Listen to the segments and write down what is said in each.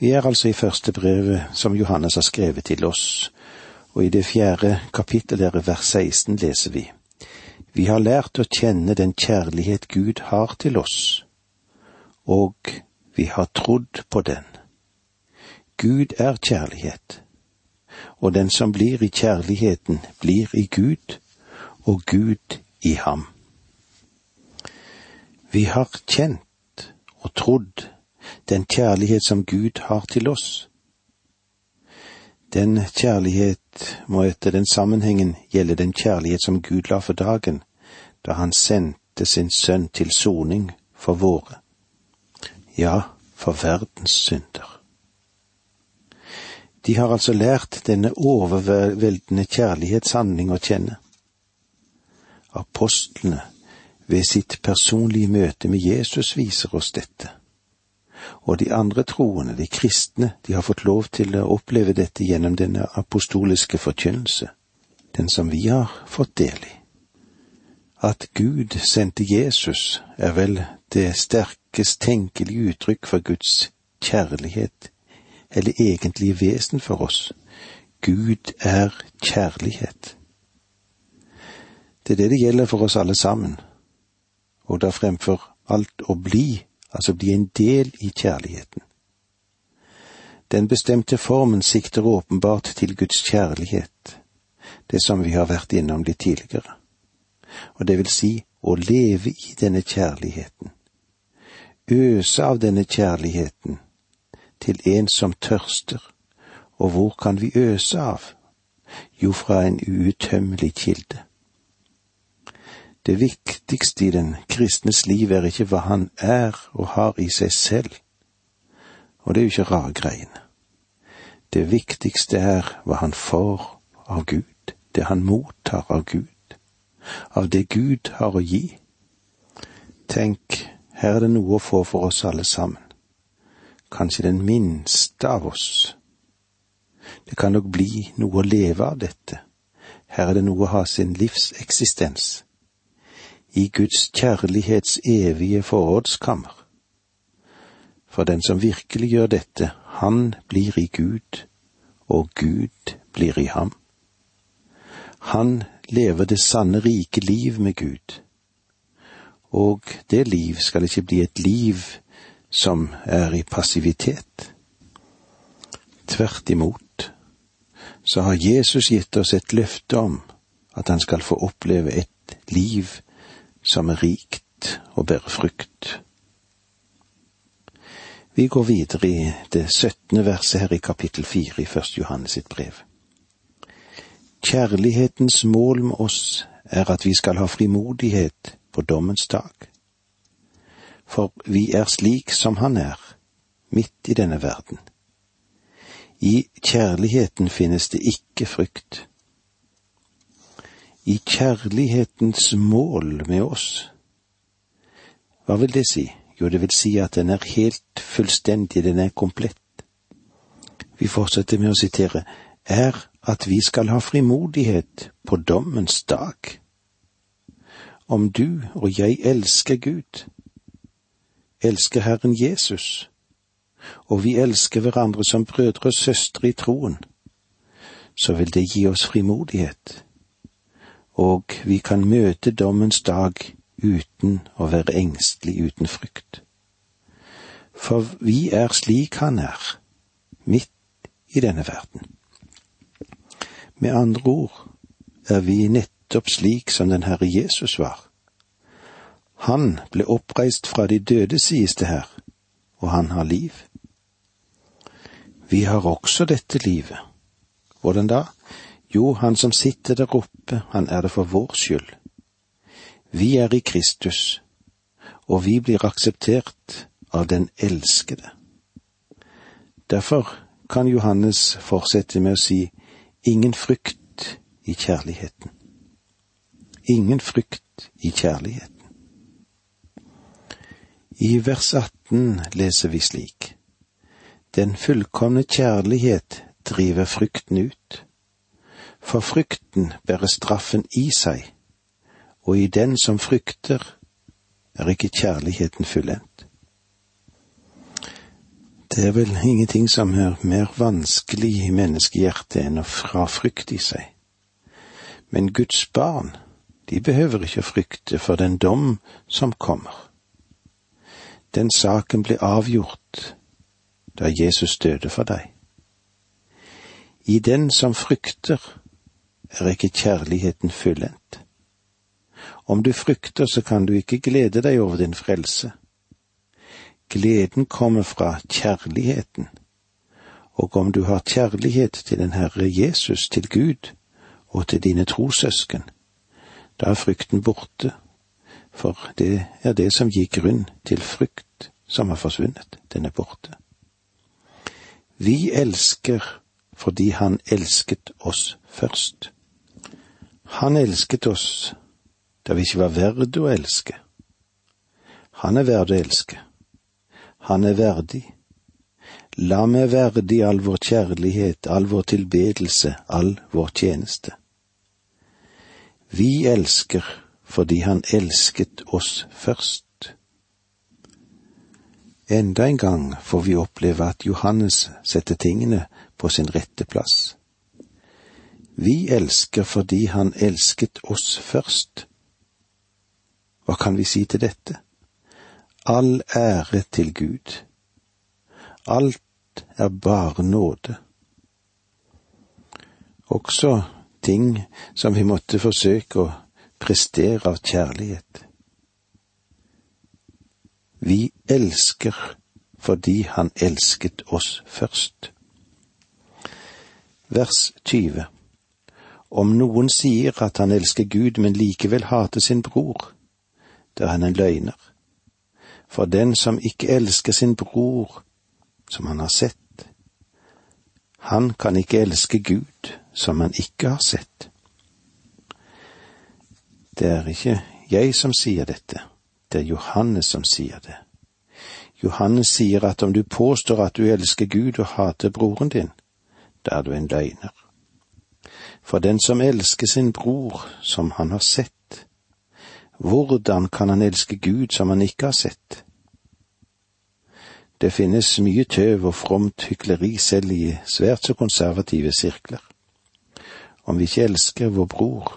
Vi er altså i første brevet som Johannes har skrevet til oss, og i det fjerde kapittel der vers 16 leser vi. Vi har lært å kjenne den kjærlighet Gud har til oss, og vi har trodd på den. Gud er kjærlighet, og den som blir i kjærligheten, blir i Gud, og Gud i ham. Vi har kjent og trodd den kjærlighet som Gud har til oss. Den kjærlighet må etter den sammenhengen gjelde den kjærlighet som Gud la for dagen da han sendte sin sønn til soning for våre, ja, for verdens synder. De har altså lært denne overveldende kjærlighetshandling å kjenne. Apostlene ved sitt personlige møte med Jesus viser oss dette og de andre troende, de kristne, de har fått lov til å oppleve dette gjennom denne apostoliske forkynnelse, den som vi har fått del i. At Gud sendte Jesus, er vel det sterkest tenkelige uttrykk for Guds kjærlighet, eller egentlige vesen for oss. Gud er kjærlighet. Det er det det gjelder for oss alle sammen, og da fremfor alt å bli altså bli en del i kjærligheten. Den bestemte formen sikter åpenbart til Guds kjærlighet, det som vi har vært innom litt tidligere, og det vil si å leve i denne kjærligheten, øse av denne kjærligheten til en som tørster, og hvor kan vi øse av? Jo, fra en uuttømmelig kilde. Det viktigste i den kristnes liv er ikke hva han er og har i seg selv, og det er jo ikke rare greiene. Det viktigste er hva han får av Gud, det han mottar av Gud, av det Gud har å gi. Tenk, her er det noe å få for oss alle sammen, kanskje den minste av oss. Det kan nok bli noe å leve av dette, her er det noe å ha sin livseksistens i Guds kjærlighets evige forrådskammer. For den som virkelig gjør dette, han blir i Gud, og Gud blir i ham. Han lever det sanne, rike liv med Gud. Og det liv skal ikke bli et liv som er i passivitet. Tvert imot så har Jesus gitt oss et løfte om at han skal få oppleve et liv som er rikt og bærer frukt. Vi går videre i det syttende verset her i kapittel fire i Første Johannes sitt brev. Kjærlighetens mål med oss er at vi skal ha frimodighet på dommens dag. For vi er slik som Han er, midt i denne verden. I kjærligheten finnes det ikke frykt i kjærlighetens mål med oss. Hva vil det si? Jo, det vil si at den er helt fullstendig, den er komplett. Vi fortsetter med å sitere, er at vi skal ha frimodighet på dommens dag. Om du og jeg elsker Gud, elsker Herren Jesus, og vi elsker hverandre som brødre og søstre i troen, så vil det gi oss frimodighet og vi kan møte dommens dag uten å være engstelig, uten frykt. For vi er slik han er, midt i denne verden. Med andre ord er vi nettopp slik som den Herre Jesus var. Han ble oppreist fra de døde, sies det her, og han har liv. Vi har også dette livet. Hvordan da? Jo, han som sitter der oppe, han er det for vår skyld. Vi er i Kristus, og vi blir akseptert av den elskede. Derfor kan Johannes fortsette med å si ingen frykt i kjærligheten. Ingen frykt i kjærligheten. I vers 18 leser vi slik. Den fullkomne kjærlighet driver frykten ut for frykten bærer straffen i seg, og i den som frykter, er ikke kjærligheten fullendt. Det er vel ingenting som er mer vanskelig i menneskehjertet enn å fra frykt i seg. Men Guds barn, de behøver ikke å frykte for den dom som kommer. Den saken ble avgjort da Jesus døde for deg. I den som frykter, er ikke kjærligheten fullendt. Om du frykter, så kan du ikke glede deg over din frelse. Gleden kommer fra kjærligheten, og om du har kjærlighet til den Herre Jesus, til Gud og til dine trossøsken, da er frykten borte, for det er det som gir grunn til frykt som har forsvunnet, den er borte. Vi elsker fordi Han elsket oss først. Han elsket oss da vi ikke var verd å elske. Han er verd å elske. Han er verdig. La meg verdig all vår kjærlighet, all vår tilbedelse, all vår tjeneste. Vi elsker fordi Han elsket oss først. Enda en gang får vi oppleve at Johannes setter tingene på sin rette plass. Vi elsker fordi Han elsket oss først. Hva kan vi si til dette? All ære til Gud. Alt er bare nåde. Også ting som vi måtte forsøke å prestere av kjærlighet. Vi elsker fordi Han elsket oss først. Vers 20 Om noen sier at han elsker Gud, men likevel hater sin bror, da er han en løgner. For den som ikke elsker sin bror, som han har sett, han kan ikke elske Gud, som han ikke har sett. Det er ikke jeg som sier dette, det er Johannes som sier det. Johannes sier at om du påstår at du elsker Gud og hater broren din, da er du en løgner. For den som elsker sin bror som han har sett, hvordan kan han elske Gud som han ikke har sett? Det finnes mye tøv og fromt hykleri selv i svært så konservative sirkler. Om vi ikke elsker vår bror,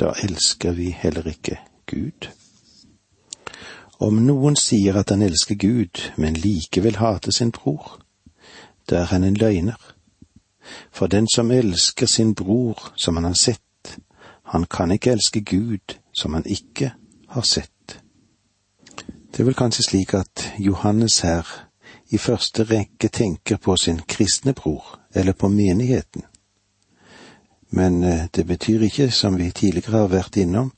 da elsker vi heller ikke Gud. Om noen sier at han elsker Gud, men likevel hater sin bror, da er han en løgner. For den som elsker sin bror som han har sett, han kan ikke elske Gud som han ikke har sett. Det er vel kanskje slik at Johannes her i første rekke tenker på sin kristne bror, eller på menigheten. Men eh, det betyr ikke, som vi tidligere har vært innom,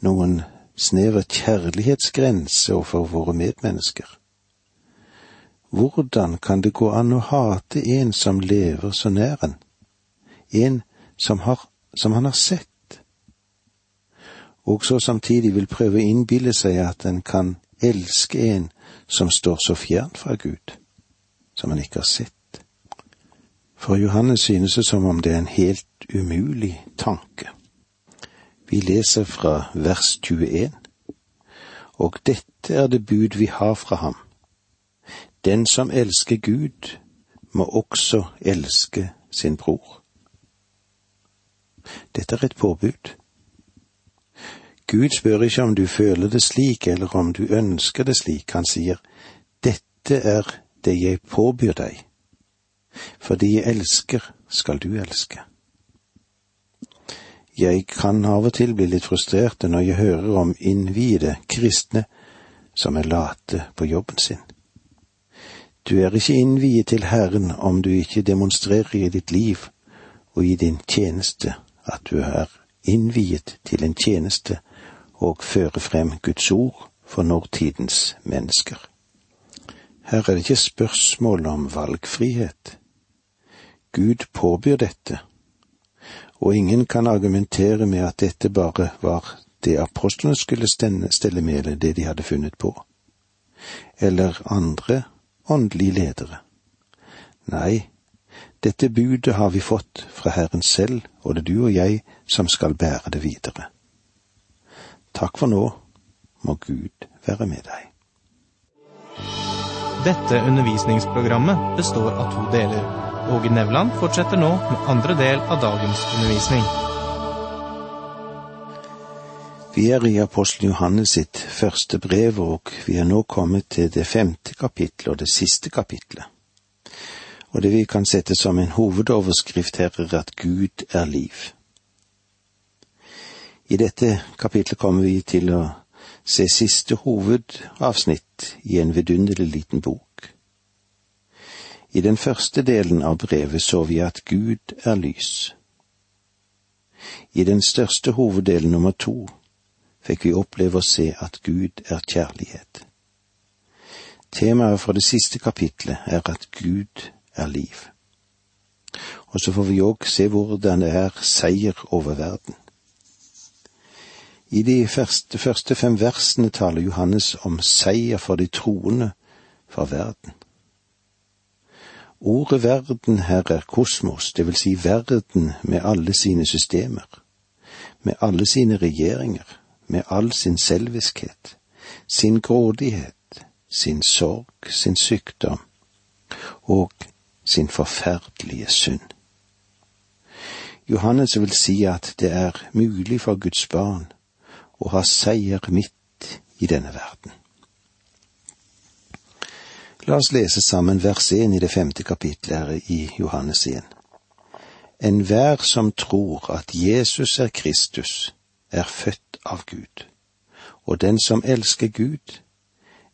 noen snever kjærlighetsgrense overfor våre medmennesker. Hvordan kan det gå an å hate en som lever så nær en, en som, har, som han har sett? og så samtidig vil prøve å innbille seg at en kan elske en som står så fjernt fra Gud, som han ikke har sett. For Johannes synes det som om det er en helt umulig tanke. Vi leser fra vers 21. Og dette er det bud vi har fra ham. Den som elsker Gud, må også elske sin bror. Dette er et påbud. Gud spør ikke om du føler det slik, eller om du ønsker det slik. Han sier, Dette er det jeg påbyr deg. Fordi jeg elsker, skal du elske. Jeg kan av og til bli litt frustrert når jeg hører om innviede kristne som er late på jobben sin. Du er ikke innviet til Herren om du ikke demonstrerer i ditt liv og i din tjeneste at du er innviet til en tjeneste og fører frem Guds ord for nåtidens mennesker. Her er det ikke spørsmål om valgfrihet. Gud påbyr dette, og ingen kan argumentere med at dette bare var det apostlene skulle stelle med, eller det de hadde funnet på, eller andre åndelige ledere. Nei, dette budet har vi fått fra Herren selv, og det er du og jeg som skal bære det videre. Takk for nå, må Gud være med deg. Dette undervisningsprogrammet består av to deler. Åge Nevland fortsetter nå med andre del av dagens undervisning. Vi er i apostelen Johannes sitt første brev, og vi er nå kommet til det femte kapittelet og det siste kapittelet. Og det vi kan sette som en hovedoverskrift her, er at Gud er liv. I dette kapitlet kommer vi til å se siste hovedavsnitt i en vidunderlig liten bok. I den første delen av brevet så vi at Gud er lys. I den største hoveddelen nummer to fikk vi oppleve å se at Gud er kjærlighet. Temaet for det siste kapitlet er at Gud er liv. Og så får vi òg se hvordan det er seier over verden. I de første, første fem versene taler Johannes om seier for de troende for verden. Ordet verden her er kosmos, det vil si verden med alle sine systemer, med alle sine regjeringer, med all sin selviskhet, sin grådighet, sin sorg, sin sykdom og sin forferdelige synd. Johannes vil si at det er mulig for Guds barn å ha seier midt i denne verden. La oss lese sammen vers 1 i det femte kapitlet i Johannes 1. Enhver som tror at Jesus er Kristus, er født av Gud, og den som elsker Gud,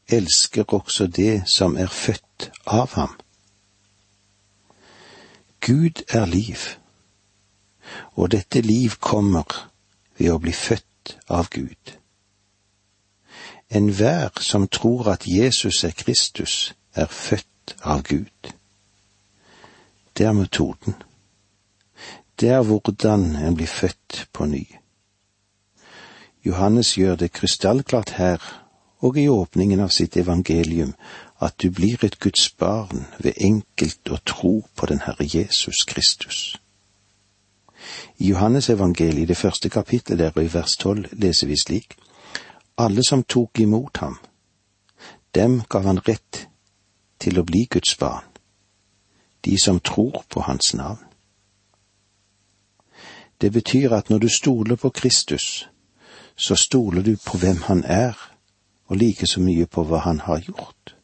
elsker også det som er født av ham. Gud er liv, og dette liv kommer ved å bli født av Gud. Enhver som tror at Jesus er Kristus, er født av Gud. Det er metoden. Det er hvordan en blir født på ny. Johannes gjør det krystallklart her og i åpningen av sitt evangelium at du blir et Guds barn ved enkelt å tro på den Herre Jesus Kristus. I Johannes evangeliet, det første kapittelet der og i vers tolv, leser vi slik. Alle som tok imot ham, dem gav han rett til å bli Guds barn, de som tror på hans navn. Det betyr at når du stoler på Kristus, så stoler du på hvem han er, og like så mye på hva han har gjort.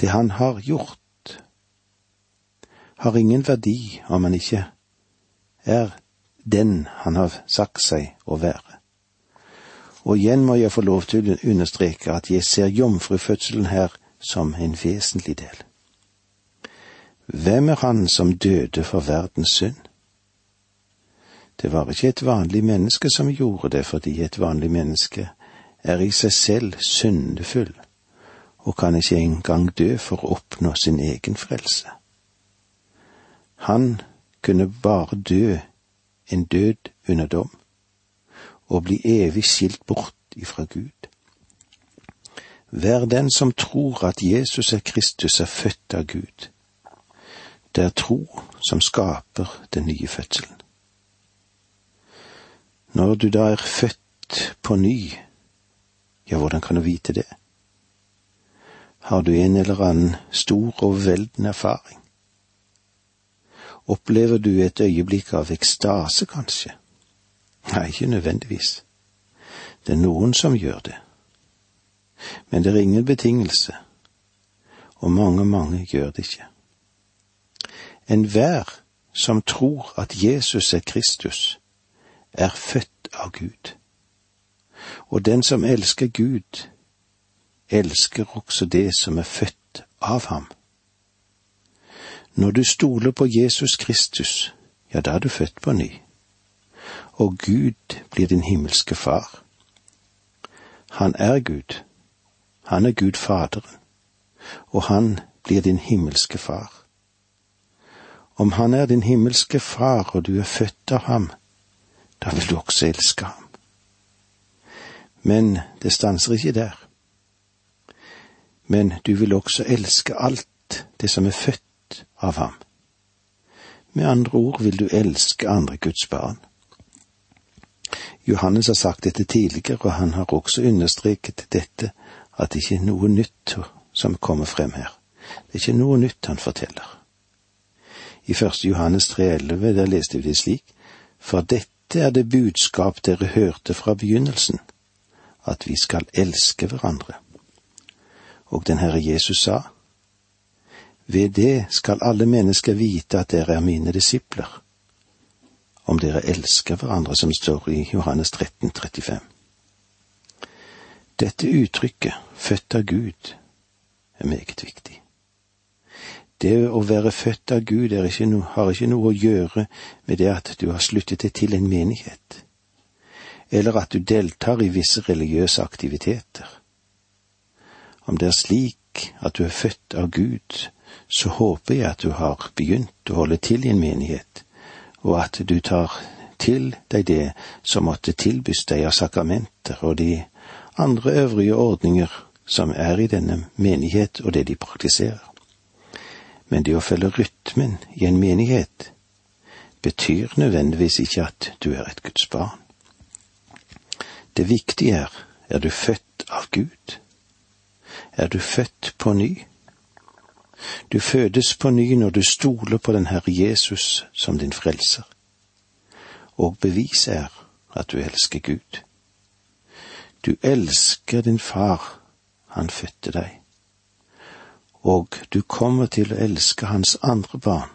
Det han har gjort, har ingen verdi om han ikke er den han har sagt seg å være. Og igjen må jeg få lov til å understreke at jeg ser jomfrufødselen her som en vesentlig del. Hvem er han som døde for verdens synd? Det var ikke et vanlig menneske som gjorde det, fordi et vanlig menneske er i seg selv syndefull og kan ikke engang dø for å oppnå sin egen frelse. Han kunne bare dø en død under dom og bli evig skilt bort ifra Gud. Vær den som tror at Jesus er Kristus, er født av Gud. Det er tro som skaper den nye fødselen. Når du da er født på ny, ja, hvordan kan du vite det? Har du en eller annen stor og veldende erfaring? Opplever du et øyeblikk av ekstase, kanskje? Nei, ikke nødvendigvis. Det er noen som gjør det. Men det er ingen betingelse, og mange, mange gjør det ikke. Enhver som tror at Jesus er Kristus, er født av Gud. Og den som elsker Gud, elsker også det som er født av ham. Når du stoler på Jesus Kristus, ja, da er du født på ny. Og Gud blir din himmelske far. Han er Gud. Han er Gud Faderen. Og han blir din himmelske far. Om han er din himmelske far og du er født av ham, da vil du også elske ham. Men det stanser ikke der. Men du vil også elske alt det som er født av ham. Med andre ord vil du elske andre Guds barn. Johannes har sagt dette tidligere, og han har også understreket dette, at det ikke er noe nytt som kommer frem her. Det er ikke noe nytt han forteller. I første Johannes 3,11 der leste vi det slik, for dette er det budskap dere hørte fra begynnelsen, at vi skal elske hverandre. Og den Herre Jesus sa, ved det skal alle mennesker vite at dere er mine disipler, om dere elsker hverandre, som står i Johannes 13, 35. Dette uttrykket, født av Gud, er meget viktig. Det å være født av Gud ikke no, har ikke noe å gjøre med det at du har sluttet deg til en menighet, eller at du deltar i visse religiøse aktiviteter. Om det er slik at du er født av Gud, så håper jeg at du har begynt å holde til i en menighet, og at du tar til deg det som måtte tilbys deg av sakramenter og de andre øvrige ordninger som er i denne menighet og det de praktiserer. Men det å følge rytmen i en menighet betyr nødvendigvis ikke at du er et Guds barn. Det viktige er, er du født av Gud? Er du født på ny? Du fødes på ny når du stoler på den Herre Jesus som din frelser. Og beviset er at du elsker Gud. Du elsker din far, han fødte deg og du kommer til å elske hans andre barn,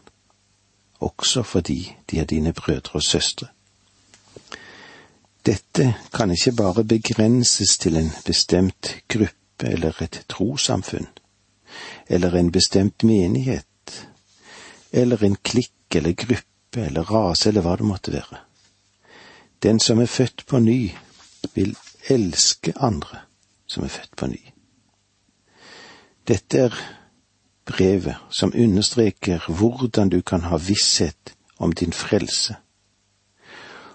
også fordi de er dine brødre og søstre. Dette kan ikke bare begrenses til en bestemt gruppe eller et trossamfunn, eller en bestemt menighet, eller en klikk eller gruppe eller rase eller hva det måtte være. Den som er født på ny, vil elske andre som er født på ny. Dette er brevet som understreker hvordan du kan ha visshet om din frelse.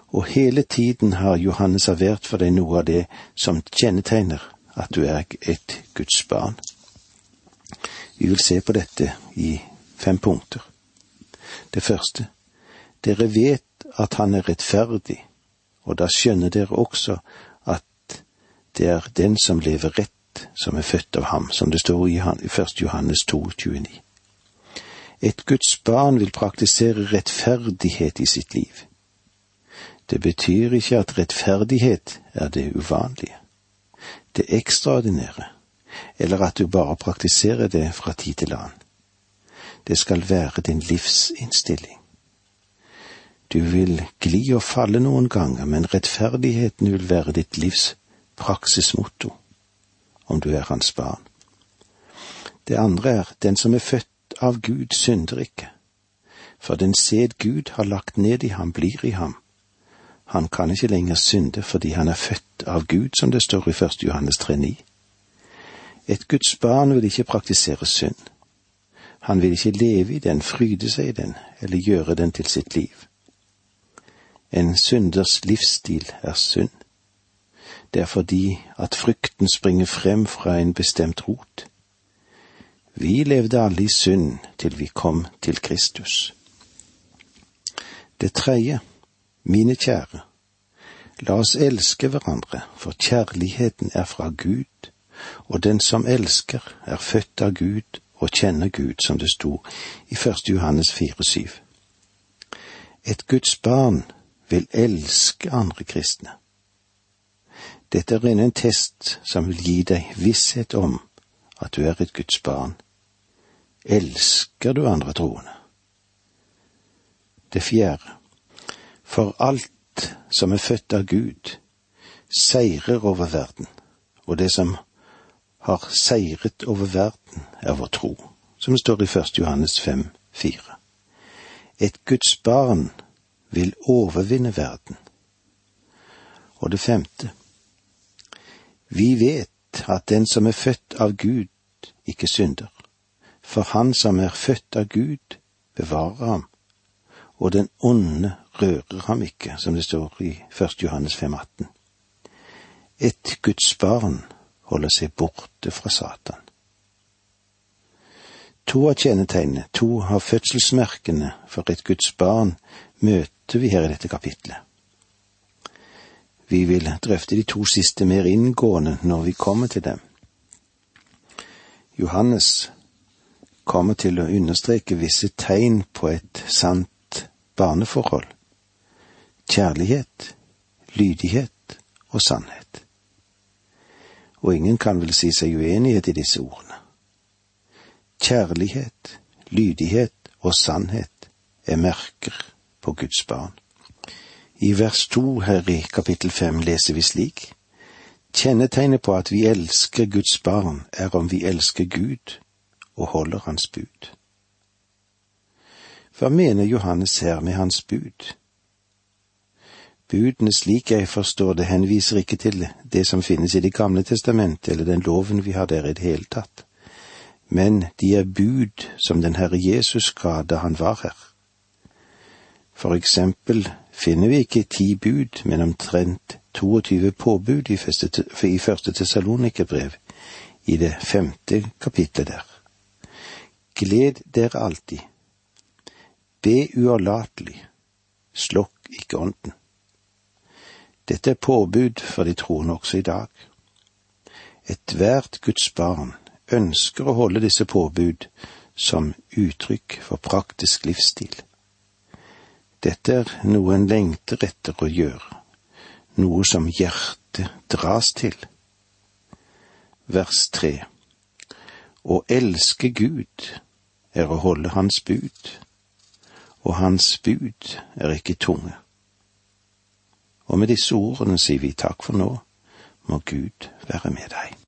Og hele tiden har Johannes servert for deg noe av det som kjennetegner at du er et Guds barn. Vi vil se på dette i fem punkter. Det første, dere vet at han er rettferdig, og da skjønner dere også at det er den som lever rett som er født av ham, som det står i 1. Johannes 2, 29. Et Guds barn vil praktisere rettferdighet i sitt liv. Det betyr ikke at rettferdighet er det uvanlige, det ekstraordinære, eller at du bare praktiserer det fra tid til annen. Det skal være din livsinnstilling. Du vil gli og falle noen ganger, men rettferdigheten vil være ditt livs praksismotto om du er hans barn. Det andre er, den som er født av Gud, synder ikke. For den sæd Gud har lagt ned i ham, blir i ham. Han kan ikke lenger synde fordi han er født av Gud, som det står i 1. Johannes 3,9. Et Guds barn vil ikke praktisere synd. Han vil ikke leve i den, fryde seg i den, eller gjøre den til sitt liv. En synders livsstil er synd det er fordi at frykten springer frem fra en bestemt rot. Vi levde alle i synd til vi kom til Kristus. Det tredje, mine kjære, la oss elske hverandre, for kjærligheten er fra Gud, og den som elsker, er født av Gud og kjenner Gud, som det sto i 1. Johannes 4,7. Et Guds barn vil elske andre kristne. Dette er en test som vil gi deg visshet om at du er et Guds barn. Elsker du andre troende? Det fjerde. For alt som er født av Gud, seirer over verden, og det som har seiret over verden, er vår tro, som står i 1. Johannes 5, 4. Et Guds barn vil overvinne verden. Og det femte. Vi vet at den som er født av Gud, ikke synder, for han som er født av Gud, bevarer ham, og den onde rører ham ikke, som det står i 1. Johannes 5,18. Et Guds barn holder seg borte fra Satan. To av kjennetegnene, to av fødselsmerkene for et Guds barn møter vi her i dette kapitlet. Vi vil drøfte de to siste mer inngående når vi kommer til dem. Johannes kommer til å understreke visse tegn på et sant barneforhold. Kjærlighet, lydighet og sannhet. Og ingen kan vel si seg uenighet i disse ordene. Kjærlighet, lydighet og sannhet er merker på Guds barn. I vers to her i kapittel fem leser vi slik. Kjennetegnet på at vi elsker Guds barn, er om vi elsker Gud og holder Hans bud. Hva mener Johannes her med Hans bud? Budene slik jeg forstår det, henviser ikke til det som finnes i Det gamle testamentet eller den loven vi har der i det hele tatt, men de er bud som den Herre Jesus ga da han var her. For eksempel finner vi ikke ti bud, men omtrent 22 påbud i første, Tessalonikerbrev, i det femte kapittelet der. Gled dere alltid. Be uavlatelig. Slokk ikke ånden. Dette er påbud for de troende også i dag. Ethvert Guds barn ønsker å holde disse påbud som uttrykk for praktisk livsstil. Dette er noe en lengter etter å gjøre, noe som hjertet dras til. Vers tre Å elske Gud er å holde Hans bud, og Hans bud er ikke tunge. Og med disse ordene sier vi takk for nå, må Gud være med deg.